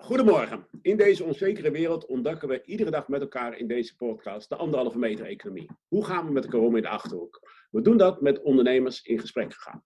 Goedemorgen. In deze onzekere wereld ontdekken we iedere dag met elkaar in deze podcast de anderhalve meter economie. Hoe gaan we met de corona in de achterhoek? We doen dat met ondernemers in gesprek gegaan.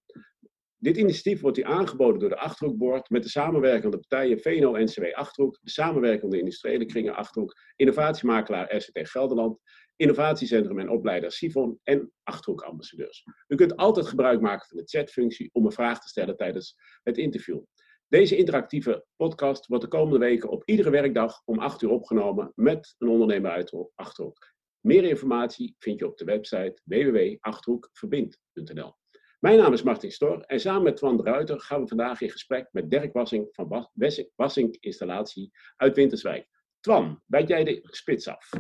Dit initiatief wordt hier aangeboden door de Achterhoekboord met de samenwerkende partijen VNO-NCW Achterhoek, de samenwerkende industriële kringen Achterhoek, innovatiemakelaar RCT Gelderland, innovatiecentrum en opleider Sifon en Achterhoekambassadeurs. U kunt altijd gebruik maken van de chatfunctie om een vraag te stellen tijdens het interview. Deze interactieve podcast wordt de komende weken op iedere werkdag om 8 uur opgenomen met een ondernemer uit Achterhoek. Meer informatie vind je op de website www.achterhoekverbind.nl. Mijn naam is Martin Stor en samen met Twan de Ruiter gaan we vandaag in gesprek met Dirk Wassing van Wassink Installatie uit Winterswijk. Twan, bijt jij de spits af?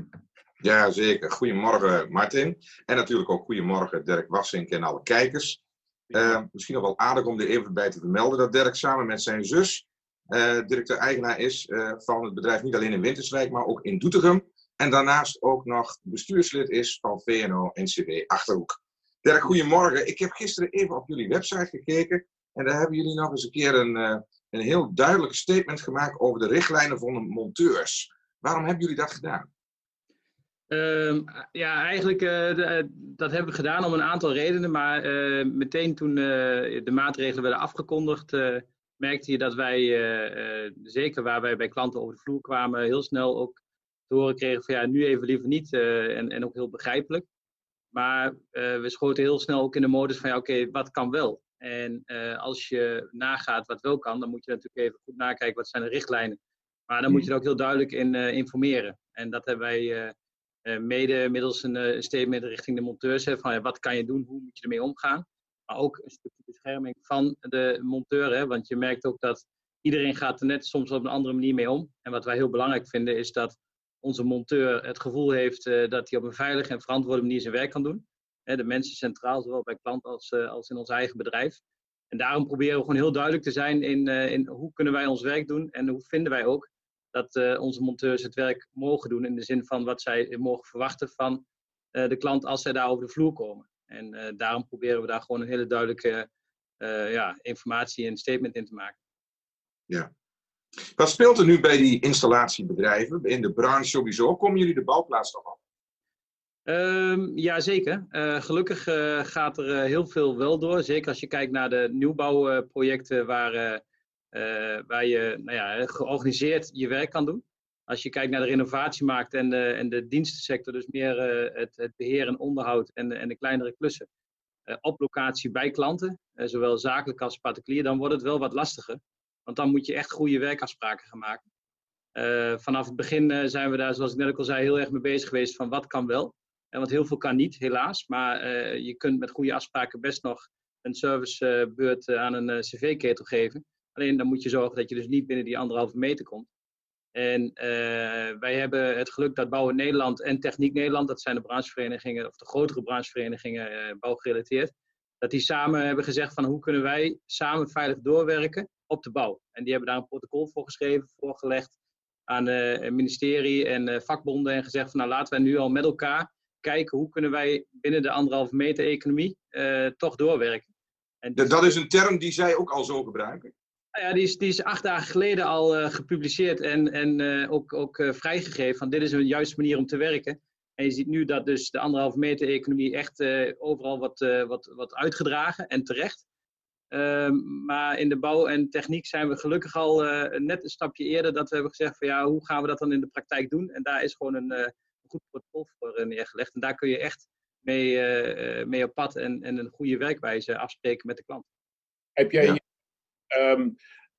Ja, zeker. Goedemorgen Martin. En natuurlijk ook goedemorgen Dirk Wassink en alle kijkers. Uh, misschien nog wel aardig om er even bij te vermelden dat Dirk samen met zijn zus uh, directeur-eigenaar is uh, van het bedrijf niet alleen in Winterswijk, maar ook in Doetinchem. En daarnaast ook nog bestuurslid is van VNO-NCW Achterhoek. Dirk, goedemorgen. Ik heb gisteren even op jullie website gekeken en daar hebben jullie nog eens een keer een, een heel duidelijk statement gemaakt over de richtlijnen van de monteurs. Waarom hebben jullie dat gedaan? Um, ja, eigenlijk uh, de, dat hebben we gedaan om een aantal redenen. Maar uh, meteen toen uh, de maatregelen werden afgekondigd, merkte je dat wij, zeker waar wij bij klanten over de vloer kwamen, heel snel ook te horen kregen van ja, nu even liever niet. en, en ook heel begrijpelijk. Maar we schoten heel snel ook in de modus van ja, oké, wat kan wel? En als je nagaat wat wel kan, dan moet je natuurlijk even goed nakijken wat zijn de richtlijnen. Maar dan moet je er ook heel duidelijk in informeren. En dat hebben wij mede middels een uh, statement richting de monteurs. Hè, van ja, wat kan je doen, hoe moet je ermee omgaan. Maar ook een stukje bescherming van de monteur. Hè, want je merkt ook dat iedereen gaat er net soms op een andere manier mee om. En wat wij heel belangrijk vinden is dat onze monteur het gevoel heeft uh, dat hij op een veilige en verantwoorde manier zijn werk kan doen. De mensen centraal, zowel bij klant als, als in ons eigen bedrijf. En daarom proberen we gewoon heel duidelijk te zijn in, in hoe kunnen wij ons werk doen en hoe vinden wij ook dat uh, onze monteurs het werk mogen doen in de zin van wat zij mogen verwachten van uh, de klant als zij daar over de vloer komen. En uh, daarom proberen we daar gewoon een hele duidelijke ja, informatie en statement in te maken. Ja. Wat speelt er nu bij die installatiebedrijven, in de branche sowieso? Komen jullie de bouwplaats nog op? Um, ja, zeker. gelukkig gaat er heel veel wel door. Zeker als je kijkt naar de nieuwbouwprojecten waar waar je nou ja, georganiseerd je werk kan doen. Als je kijkt naar de renovatiemarkt en de, en de dienstensector, dus meer uh, het, het beheer en onderhoud en en de kleinere klussen, uh, op locatie bij klanten, zowel zakelijk als particulier, dan wordt het wel wat lastiger. Want dan moet je echt goede werkafspraken gaan maken. vanaf het begin zijn we daar, zoals ik net ook al zei, heel erg mee bezig geweest van wat kan wel. En want heel veel kan niet, helaas. Maar je kunt met goede afspraken best nog een servicebeurt aan een cv-ketel geven. Alleen dan moet je zorgen dat je dus niet binnen die anderhalve meter komt. En uh, wij hebben het geluk dat Bouwen Nederland en Techniek Nederland, dat zijn de brancheverenigingen, of de grotere brancheverenigingen uh, bouwgerelateerd, dat die samen hebben gezegd van hoe kunnen wij samen veilig doorwerken op de bouw. En die hebben daar een protocol voor geschreven, voorgelegd aan het ministerie en vakbonden en gezegd van nou laten wij nu al met elkaar kijken hoe kunnen wij binnen de anderhalve meter economie toch doorwerken. En dat is een term die zij ook al zo gebruiken? Nou ja, die is, die is acht dagen geleden al uh, gepubliceerd en, en uh, ook, ook uh, vrijgegeven. Van dit is een juiste manier om te werken. En je ziet nu dat dus de anderhalve meter economie echt overal wordt, wat, wat uitgedragen en terecht. Ehm, maar in de bouw en techniek zijn we gelukkig al net een stapje eerder dat we hebben gezegd van ja, hoe gaan we dat dan in de praktijk doen? En daar is gewoon een, een goed protocol voor neergelegd. En daar kun je echt mee, mee op pad en, en een goede werkwijze afspreken met de klant. Heb jij ja um,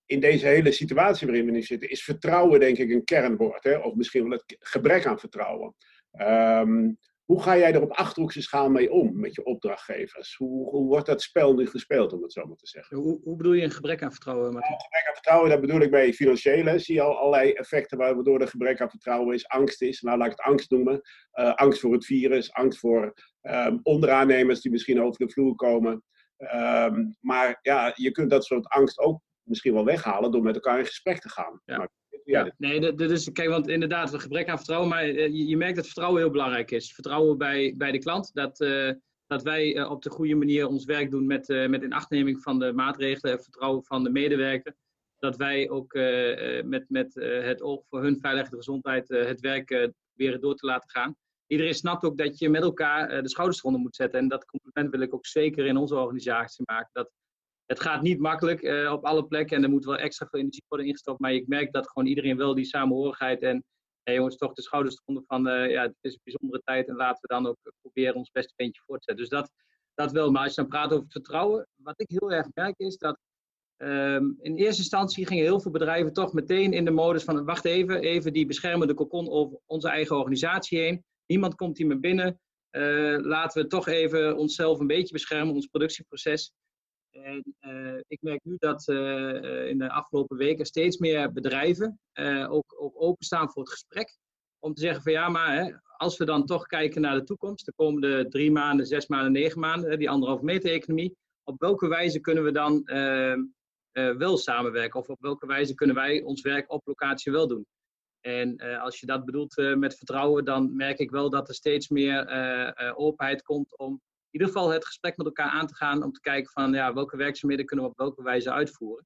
in deze hele situatie waarin we nu zitten, is vertrouwen denk ik een kernwoord. Hè? Of misschien wel het gebrek aan vertrouwen. Um, hoe ga jij er op achterhoekse schaal mee om met je opdrachtgevers? Hoe, hoe wordt dat spel nu gespeeld, om het zo maar te zeggen? Hoe, hoe bedoel je een gebrek aan vertrouwen? Nou, gebrek aan vertrouwen, dat bedoel ik bij financiële. Zie je al allerlei effecten waardoor er gebrek aan vertrouwen is, angst is. Nou, laat ik het angst noemen. Uh, angst voor het virus, angst voor um, onderaannemers die misschien over de vloer komen. Um, maar ja, je kunt dat soort angst ook misschien wel weghalen door met elkaar in gesprek te gaan. Ja. Maar, ja, nee, dat, is, kijk, want inderdaad, een gebrek aan vertrouwen, maar eh, je, je, merkt dat vertrouwen heel belangrijk is. Vertrouwen bij, bij de klant, dat, uh, dat wij uh, op de goede manier ons werk doen met, met inachtneming van de maatregelen, vertrouwen van de medewerker. zodat wij ook met, met het oog voor hun veiligheid en gezondheid het werk weer door te laten gaan. Iedereen snapt ook dat je met elkaar de schouders eronder moet zetten. En dat compliment wil ik ook zeker in onze organisatie maken. Dat het gaat niet makkelijk uh, op alle plekken en er moet wel extra veel energie worden ingestopt. Maar ik merk dat gewoon iedereen wel die samenhorigheid en jongens, toch de schouders eronder van uh, ja, het is een bijzondere tijd en laten we dan ook proberen ons beste beentje voor te zetten. Dus dat, dat wel. Maar als je dan praat over vertrouwen, wat ik heel erg merk is dat um, in eerste instantie gingen heel veel bedrijven toch meteen in de modus van wacht even, even die beschermende cocon over onze eigen organisatie heen. Niemand komt hier meer binnen. Uh, laten we toch even onszelf een beetje beschermen, ons productieproces. En uh, ik merk nu dat uh, in de afgelopen weken steeds meer bedrijven ook, openstaan voor het gesprek. Om te zeggen van ja, maar hè, als we dan toch kijken naar de toekomst, de komende drie maanden, zes maanden, negen maanden, die anderhalve meter economie, op welke wijze kunnen we dan ehm, wel samenwerken? Of op welke wijze kunnen wij ons werk op locatie wel doen? En als je dat bedoelt met vertrouwen, dan merk ik wel dat er steeds meer openheid komt om ieder geval het gesprek met elkaar aan te gaan om te kijken van ja, welke werkzaamheden kunnen we op welke wijze uitvoeren.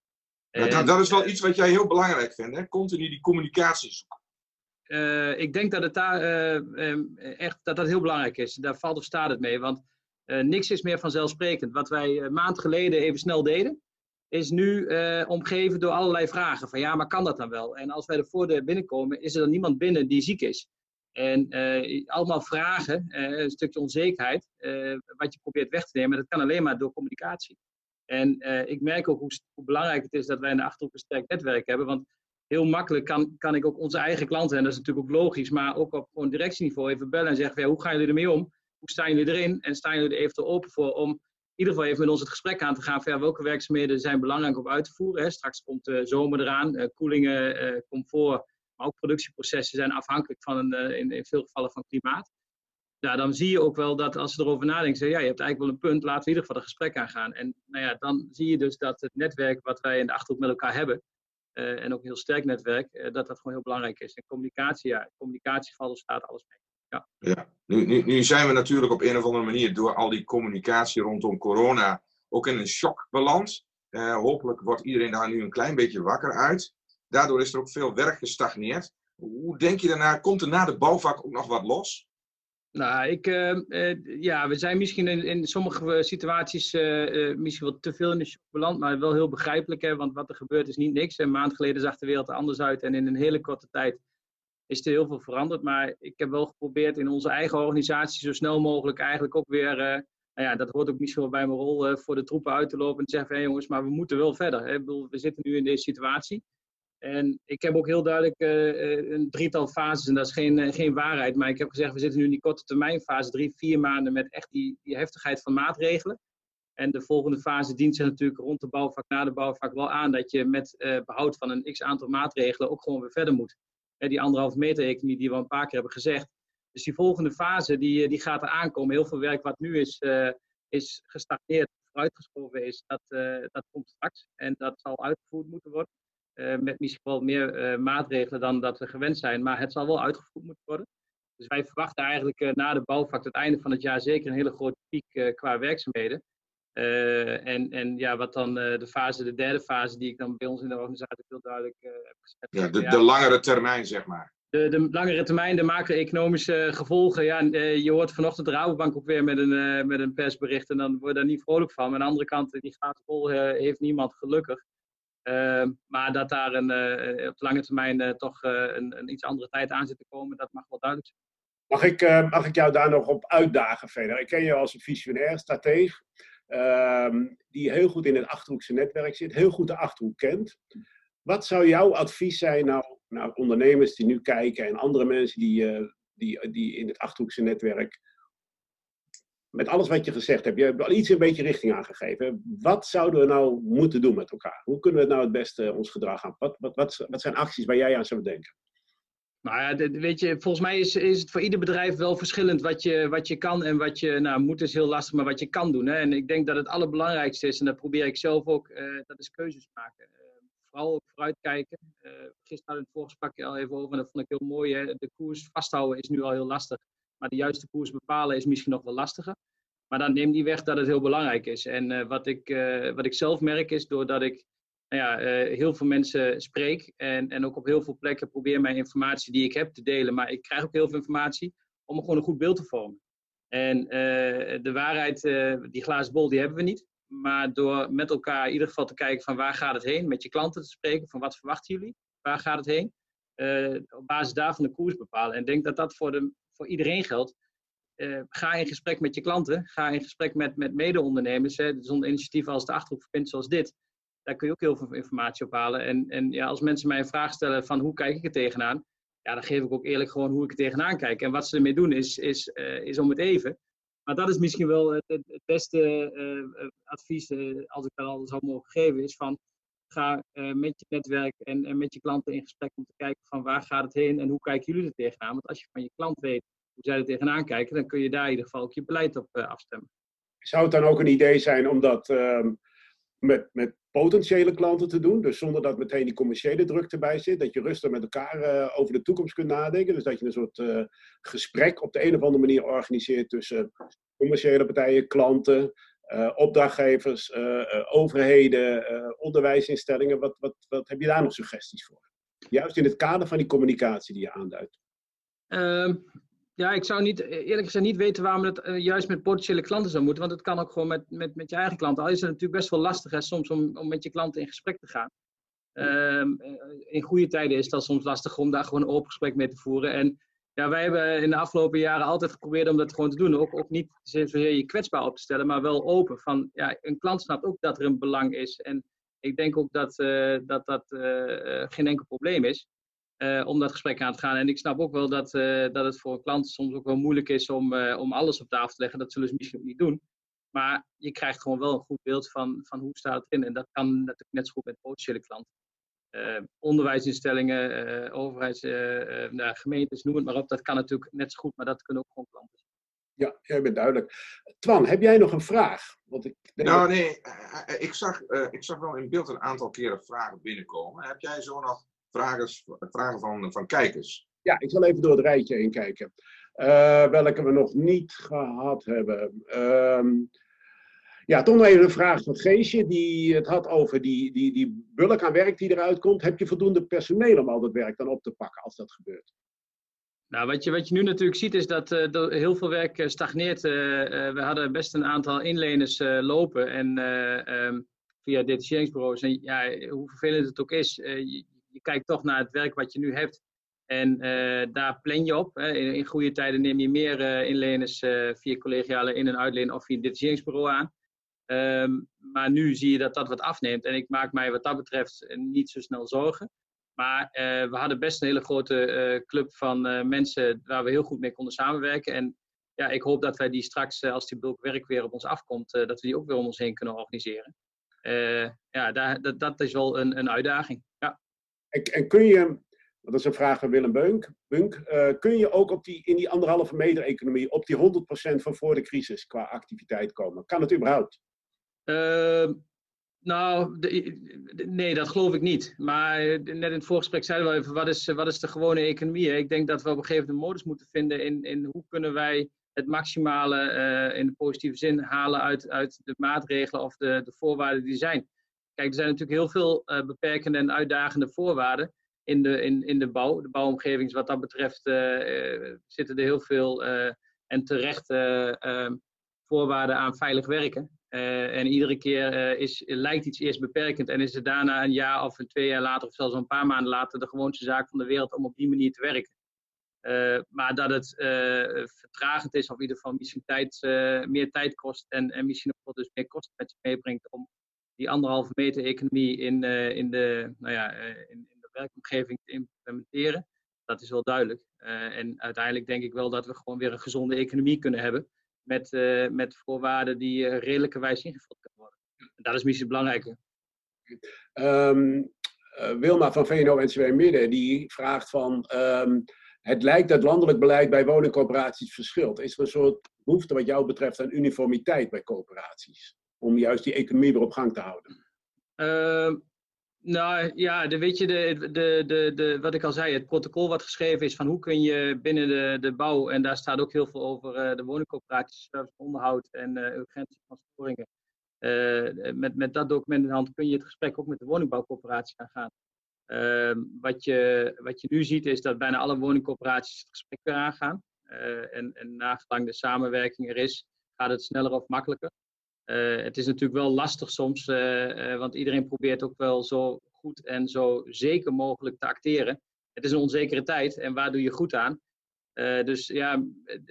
Ja, dat is wel iets wat jij heel belangrijk vindt, hè? continu die communicatie zoeken. Ik denk dat het daar uh, echt dat dat heel belangrijk is. Daar valt of staat het mee, want niks is meer vanzelfsprekend. Wat wij een maand geleden even snel deden, is nu omgeven door allerlei vragen. Van ja, maar kan dat dan wel? En als wij de voordeur binnenkomen, is er dan niemand binnen die ziek is? En uh, allemaal vragen, uh, een stukje onzekerheid, wat je probeert weg te nemen. Dat kan alleen maar door communicatie. En ik merk ook hoe, belangrijk het is dat wij in de Achterhoek een sterk netwerk hebben. Want heel makkelijk kan, kan ik ook onze eigen klanten, en dat is natuurlijk ook logisch, maar ook op gewoon directieniveau even bellen en zeggen: hoe gaan jullie ermee om? Hoe staan jullie erin? En staan jullie er eventueel open voor om ieder geval even met ons het gesprek aan te gaan van welke werkzaamheden zijn belangrijk om uit te voeren. Hè? Straks komt de zomer eraan, koelingen, comfort maar ook productieprocessen zijn afhankelijk van een, eh, in, in veel gevallen van klimaat. Ja, dan zie je ook wel dat als ze erover nadenken, ja, je hebt eigenlijk wel een punt, laten we in ieder geval een gesprek aangaan. En nou ja, dan zie je dus dat het netwerk wat wij in de Achterhoek met elkaar hebben, en ook een heel sterk netwerk, dat dat gewoon heel belangrijk is. En communicatie, ja, communicatie valt staat alles mee. Ja. ja. Nu, nu, nu zijn we natuurlijk op een of andere manier door al die communicatie rondom corona ook in een shock beland. Uh, hopelijk wordt iedereen daar nu een klein beetje wakker uit. Daardoor is er ook veel werk gestagneerd. Hoe denk je daarna? Komt er na de bouwvak ook nog wat los? Nou, ik, uh, ja, we zijn misschien in, in sommige situaties uh, misschien wel te veel in de shock beland, maar wel heel begrijpelijk. Hè, want wat er gebeurt is niet niks. Een maand geleden zag de wereld er anders uit en in een hele korte tijd is er heel veel veranderd. Maar ik heb wel geprobeerd in onze eigen organisatie zo snel mogelijk eigenlijk ook weer, nou ja, dat hoort ook misschien wel bij mijn rol, voor de troepen uit te lopen en te zeggen, hé jongens, maar we moeten wel verder. Ik bedoel, we zitten nu in deze situatie. En ik heb ook heel duidelijk uh, een drietal fases, en dat is geen, geen waarheid, maar ik heb gezegd, we zitten nu in die korte termijn fase, drie, vier maanden met echt die, die heftigheid van maatregelen. En de volgende fase dient zich natuurlijk rond de bouwvak, na de bouwvak wel aan, dat je met behoud van een x aantal maatregelen ook gewoon weer verder moet. Die anderhalve meter economie die we een paar keer hebben gezegd. Dus die volgende fase, die, die gaat er aankomen. Heel veel werk wat nu is, is gestagneerd, vooruitgeschoven is, dat, dat komt straks. En dat zal uitgevoerd moeten worden. Eh, met misschien wel meer eh, maatregelen dan dat we gewend zijn. Maar het zal wel uitgevoerd moeten worden. Dus wij verwachten eigenlijk uh, na de bouwvak het einde van het jaar zeker een hele grote piek qua werkzaamheden. En, en ja, wat dan de fase, de derde fase, die ik dan bij ons in de organisatie heel duidelijk heb gezet. Ja, de, de langere termijn, zeg maar. De, de langere termijn, de macro-economische gevolgen. Ja, je hoort vanochtend de Rabobank ook weer met een, met een persbericht en dan word je daar niet vrolijk van. Maar aan de andere kant, die gaat vol heeft niemand gelukkig. Ehm, maar dat daar een, uh, op de lange termijn uh, toch uh, een, een, iets andere tijd aan zit te komen, dat mag wel duidelijk zijn. Mag ik, mag ik jou daar nog op uitdagen verder? Ik ken je als een visionair, strateeg, ehm, die heel goed in het Achterhoekse netwerk zit, heel goed de Achterhoek kent. Wat zou jouw advies zijn nou, nou ondernemers die nu kijken en andere mensen die, die, die in het Achterhoekse netwerk met alles wat je gezegd hebt, je hebt al iets een beetje richting aangegeven. Wat zouden we nou moeten doen met elkaar? Hoe kunnen we nou het beste ons gedrag aan? Wat, wat, wat, wat zijn acties waar jij aan zou denken? Nou ja, weet je, volgens mij is, is het voor ieder bedrijf wel verschillend wat je, wat je kan en wat je, nou moet is heel lastig, maar wat je kan doen. Hè? En ik denk dat het allerbelangrijkste is, en dat probeer ik zelf ook, uh, dat is keuzes maken. Uh, vooral ook vooruitkijken. Uh, gisteren hadden we het voorgesprek al even over, en dat vond ik heel mooi. Hè? De koers vasthouden is nu al heel lastig. Maar de juiste koers bepalen is misschien nog wel lastiger. Maar dan neemt die weg dat het heel belangrijk is. En wat, ik, wat ik zelf merk is, doordat ik nou ja, heel veel mensen spreek. En, en ook op heel veel plekken probeer mijn informatie die ik heb te delen. Maar ik krijg ook heel veel informatie om gewoon een goed beeld te vormen. En de waarheid, die glazen bol, die hebben we niet. Maar door met elkaar in ieder geval te kijken van waar gaat het heen, met je klanten te spreken van wat verwachten jullie, waar gaat het heen, op basis daarvan de koers bepalen. En ik denk dat dat voor, de, voor iedereen geldt. Ga in gesprek met je klanten, ga in gesprek met, met mede-ondernemers. Zo'n initiatief als de Achterhoek zoals dit, daar kun je ook heel veel informatie op halen. En, en ja, als mensen mij een vraag stellen van hoe kijk ik er tegenaan, ja, dan geef ik ook eerlijk gewoon hoe ik er tegenaan kijk. En wat ze ermee doen is, is, uh, is om het even. Maar dat is misschien wel het, het beste uh, advies, als ik dat al zou mogen geven, is van ga met je netwerk en, en, met je klanten in gesprek om te kijken van waar gaat het heen en hoe kijken jullie er tegenaan. Want als je van je klant weet hoe zij er tegenaan kijken, dan kun je daar in ieder geval ook je beleid op afstemmen. Zou het dan ook een idee zijn om dat ehm, met, met potentiële klanten te doen. Dus zonder dat meteen die commerciële druk erbij zit. Dat je rustig met elkaar uh, over de toekomst kunt nadenken. Dus dat je een soort uh, gesprek op de een of andere manier organiseert tussen commerciële partijen, klanten, uh, opdrachtgevers, overheden, onderwijsinstellingen. Wat, wat, wat heb je daar nog suggesties voor? Juist in het kader van die communicatie die je aanduidt. Ehm, ja, ik zou niet, eerlijk gezegd niet weten waarom het uh, juist met potentiële klanten zou moeten. Want het kan ook gewoon met, met, met je eigen klanten. Al is het natuurlijk best wel lastig hè, soms om, om met je klanten in gesprek te gaan. Uh, in goede tijden is dat soms lastig om daar gewoon een open gesprek mee te voeren. En ja, wij hebben in de afgelopen jaren altijd geprobeerd om dat gewoon te doen. Ook, ook niet zozeer je kwetsbaar op te stellen, maar wel open. Van, ja, een klant snapt ook dat er een belang is. En ik denk ook dat uh, dat, dat geen enkel probleem is. Uh, om dat gesprek aan te gaan. En ik snap ook wel dat, uh, dat het voor klanten soms ook wel moeilijk is om, uh, om alles op tafel te leggen. Dat zullen ze misschien ook niet doen. Maar je krijgt gewoon wel een goed beeld van, van hoe staat het in. En dat kan natuurlijk net zo goed met potentiële klanten. onderwijsinstellingen, overheids, nou, gemeentes, noem het maar op. Dat kan natuurlijk net zo goed, maar dat kunnen ook gewoon klanten zijn. Ja, jij bent duidelijk. Twan, heb jij nog een vraag? Want ik nou, nee, ik zag, ik zag wel in beeld een aantal keren vragen binnenkomen. Heb jij zo nog vragen, vragen van, van kijkers. Ja, ik zal even door het rijtje heen kijken. Uh, welke we nog niet gehad hebben. Uh, ja, toch nog even een vraag van Geesje, die het had over die, die, die bulk aan werk die eruit komt. Heb je voldoende personeel om al dat werk dan op te pakken als dat gebeurt? Nou, wat je, wat je nu natuurlijk ziet is dat uh, heel veel werk stagneert. Uh, we hadden best een aantal inleners lopen en um, via detacheringsbureaus. En ja, hoe vervelend het ook is, je, je kijkt toch naar het werk wat je nu hebt. En uh, daar plan je op. Hè. In, goede tijden neem je meer uh, inleners uh, via collegiale in- en uitleen of via een detacheringsbureau aan. Um, maar nu zie je dat dat wat afneemt. En ik maak mij wat dat betreft niet zo snel zorgen. Maar we hadden best een hele grote club van mensen waar we heel goed mee konden samenwerken. En ja, ik hoop dat wij die straks, als die bulk werk weer op ons afkomt, dat we die ook weer om ons heen kunnen organiseren. ja, daar, dat, dat is wel een, een uitdaging. Ja. En, kun je, dat is een vraag van Willem Bunk, Bunk uh, kun je ook op die, in die anderhalve meter economie op die 100% van voor de crisis qua activiteit komen? Kan het überhaupt? Uh, nou, de, nee, dat geloof ik niet. Maar net in het voorgesprek zeiden we even, wat is, wat is de gewone economie? Ik denk dat we op een gegeven moment een modus moeten vinden in, in hoe kunnen wij het maximale uh, in de positieve zin halen uit, uit de maatregelen of de, de voorwaarden die zijn. Kijk, er zijn natuurlijk heel veel uh, beperkende en uitdagende voorwaarden in de, in, in de bouw. De bouwomgeving, wat dat betreft, uh, zitten er heel veel en terecht ehm, voorwaarden aan veilig werken. en iedere keer is, lijkt iets eerst beperkend en is het daarna een jaar of een twee jaar later of zelfs een paar maanden later de gewoonste zaak van de wereld om op die manier te werken. Maar dat het uh, vertragend is, of in ieder geval misschien tijd, meer tijd kost en, en misschien ook dus meer kosten met zich meebrengt om die anderhalve meter economie in, uh, in, de, nou ja, uh, in, in, de werkomgeving te implementeren. Dat is wel duidelijk. Uh, en uiteindelijk denk ik wel dat we gewoon weer een gezonde economie kunnen hebben. Met, met voorwaarden die redelijkerwijs ingevuld kunnen worden. En dat is misschien het belangrijke. Um, Wilma van VNO-NCW Midden die vraagt van... Um, het lijkt dat landelijk beleid bij woningcoöperaties verschilt. Is er een soort behoefte wat jou betreft aan uniformiteit bij coöperaties? Om juist die economie weer op gang te houden? Uh, nou ja, de, weet je, de, de, de, de, wat ik al zei, het protocol wat geschreven is van hoe kun je binnen de, de bouw, en daar staat ook heel veel over uh, de woningcoöperaties, onderhoud en uh, urgentie van storingen. met, met dat document in de hand kun je het gesprek ook met de woningbouwcoöperatie gaan gaan. Ehm, wat, je, wat je nu ziet is dat bijna alle woningcorporaties het gesprek weer aangaan. en, en nagelang de samenwerking er is, gaat het sneller of makkelijker. Het is natuurlijk wel lastig soms, want iedereen probeert ook wel zo goed en zo zeker mogelijk te acteren. Het is een onzekere tijd en waar doe je goed aan? Dus ja,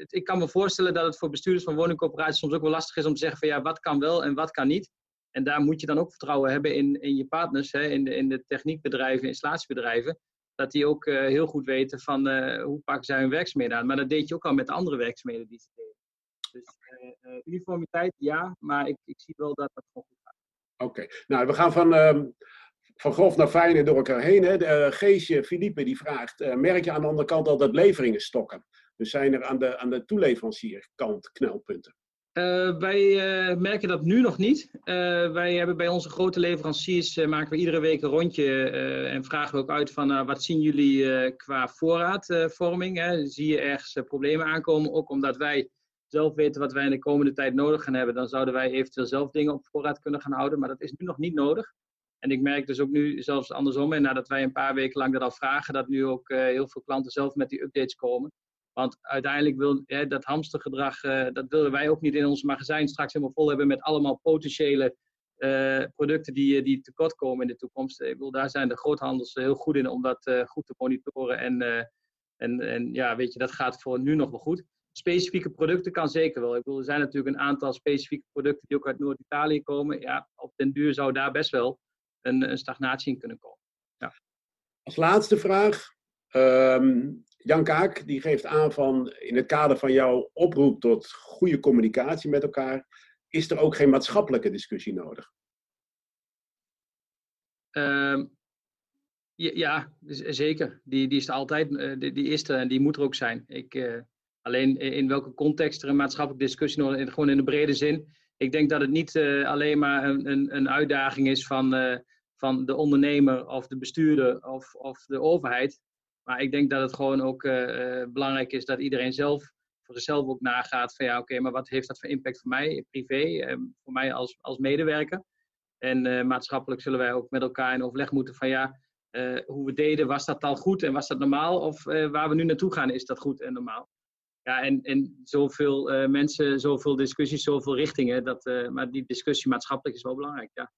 ik kan me voorstellen dat het voor bestuurders van woningcorporaties soms ook wel lastig is om te zeggen van ja, wat kan wel en wat kan niet. En daar moet je dan ook vertrouwen hebben in, in je partners, hè, in, de, in de techniekbedrijven, installatiebedrijven. Dat die ook heel goed weten van hoe pakken zij hun werkzaamheden aan. Maar dat deed je ook al met de andere werkzaamheden die ze deden. Dus uniformiteit ja, maar ik, ik zie wel dat dat gewoon goed gaat. Oké, nou we gaan van ehm, van grof naar fijn en door elkaar heen. Hè. De, uh, Geesje Philippe die vraagt, merk je aan de andere kant al dat leveringen stokken? Dus zijn er aan de, aan de toeleverancierkant knelpunten? Uh, wij merken dat nu nog niet. wij hebben bij onze grote leveranciers, maken we iedere week een rondje en vragen we ook uit van wat zien jullie qua voorraadvorming? Hè? Zie je ergens problemen aankomen? Ook omdat wij zelf weten wat wij in de komende tijd nodig gaan hebben, dan zouden wij eventueel zelf dingen op voorraad kunnen gaan houden. Maar dat is nu nog niet nodig. En ik merk dus ook nu, zelfs andersom, en nadat wij een paar weken lang dat al vragen, dat nu ook uh, heel veel klanten zelf met die updates komen. Want uiteindelijk wil dat hamstergedrag, uh, dat willen wij ook niet in ons magazijn straks helemaal vol hebben met allemaal potentiële uh, producten die, die tekort komen in de toekomst. Ik wil, daar zijn de groothandels heel goed in om dat goed te monitoren. En, en, en ja, weet je, dat gaat voor nu nog wel goed. Specifieke producten kan zeker wel. Ik bedoel, er zijn natuurlijk een aantal specifieke producten die ook uit Noord-Italië komen. Ja, op den duur zou daar best wel een, een stagnatie in kunnen komen. Ja. Als laatste vraag. Um, Jan Kaak die geeft aan van in het kader van jouw oproep tot goede communicatie met elkaar, is er ook geen maatschappelijke discussie nodig? Um, ja, ja, zeker. Die, die is er altijd. Eh, die, die is er en die moet er ook zijn. Ik, uh, alleen in welke context er een maatschappelijke discussie is, gewoon in de brede zin ik denk dat het niet uh, alleen maar een, een, een, uitdaging is van, uh, van de ondernemer of de bestuurder of, of de overheid. Maar ik denk dat het gewoon ook uh, belangrijk is dat iedereen zelf voor zichzelf ook nagaat van ja, oké, maar wat heeft dat voor impact voor mij privé, voor mij als, als medewerker. En maatschappelijk zullen wij ook met elkaar in overleg moeten van ja, hoe we deden, was dat al goed en was dat normaal? Of waar we nu naartoe gaan, is dat goed en normaal? Ja, en, en zoveel uh, mensen, zoveel discussies, zoveel richtingen. Dat, uh, maar die discussie maatschappelijk is wel belangrijk, ja.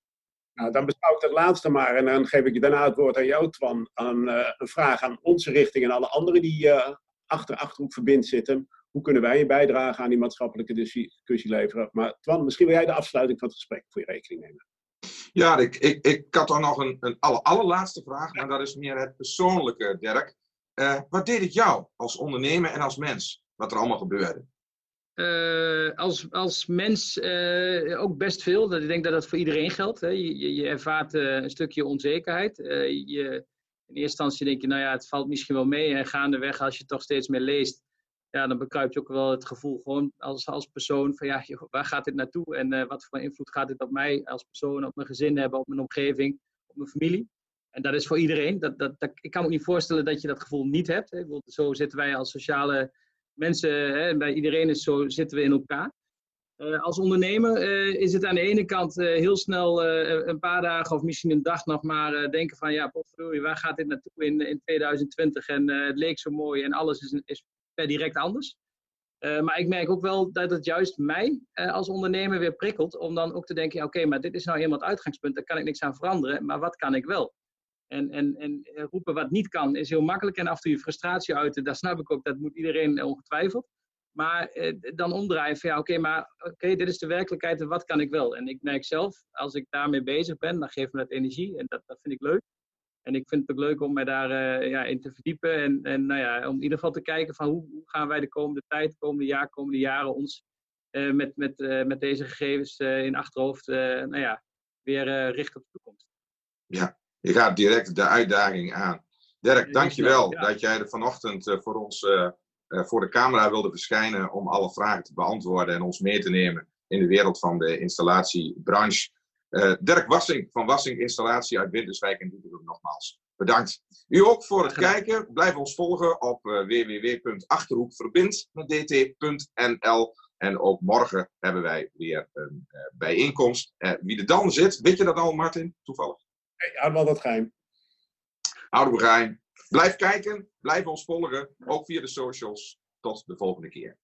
Nou, dan beschouw ik het laatste maar. En dan geef ik je daarna het woord aan jou, Twan. Aan, uh, een vraag aan onze richting en alle anderen die achter Achterhoek Verbind zitten. Hoe kunnen wij een bijdrage aan die maatschappelijke discussie leveren? Maar Twan, misschien wil jij de afsluiting van het gesprek voor je rekening nemen. Ja, ik, ik, ik had dan nog een, een aller, allerlaatste vraag, maar dat is meer het persoonlijke, Dirk. wat deed het jou als ondernemer en als mens? Wat er allemaal gebeurde? Uh, als, als mens uh, ook best veel. Ik denk dat dat voor iedereen geldt. Hè. Je, je, ervaart uh, een stukje onzekerheid. je, in eerste instantie denk je, nou ja, het valt misschien wel mee. En gaandeweg, als je toch steeds meer leest, ja, dan bekruip je ook wel het gevoel gewoon als, als persoon van, ja, waar gaat dit naartoe? En wat voor invloed gaat dit op mij als persoon, op mijn gezin hebben, op mijn omgeving, op mijn familie? En dat is voor iedereen. Dat, dat, dat, ik kan me niet voorstellen dat je dat gevoel niet hebt. Hè. Zo zitten wij als sociale mensen, hè, bij iedereen is zo, zitten we in elkaar. Uh, als ondernemer uh, is het aan de ene kant uh, heel snel een paar dagen of misschien een dag nog maar denken van ja, waar gaat dit naartoe in, in 2020? En het leek zo mooi en alles is, is per direct anders. maar ik merk ook wel dat het juist mij als ondernemer weer prikkelt om dan ook te denken, oké, maar dit is nou helemaal het uitgangspunt, daar kan ik niks aan veranderen, maar wat kan ik wel? En, en, en roepen wat niet kan is heel makkelijk. En af en toe je frustratie uiten, daar snap ik ook, dat moet iedereen ongetwijfeld. Maar eh, dan omdraaien van ja, oké, maar oké, dit is de werkelijkheid en wat kan ik wel? En ik merk zelf, als ik daarmee bezig ben, dan geeft me dat energie en dat, dat vind ik leuk. En ik vind het ook leuk om mij daar uh, ja, in te verdiepen en, en nou ja, om in ieder geval te kijken van hoe, gaan wij de komende tijd, komende jaar, komende jaren ons met, met, met deze gegevens in achterhoofd nou ja, weer richten op de toekomst. Ja, je gaat direct de uitdaging aan. Dirk, dankjewel ja. dat jij er vanochtend uh, voor ons uh, uh, voor de camera wilde verschijnen om alle vragen te beantwoorden en ons mee te nemen in de wereld van de installatiebranche. Dirk Wassing van Wassing Installatie uit Winterswijk en Doetinchem nogmaals. Bedankt. U ook voor het kijken. Blijf ons volgen op www.achterhoekverbind.dt.nl En ook morgen hebben wij weer een uh, bijeenkomst. Uh, wie er dan zit, weet je dat al, Martin? Toevallig. Nee, houden we dat geheim. Houden we geheim. Blijf kijken, blijf ons volgen, ook via de socials. Tot de volgende keer.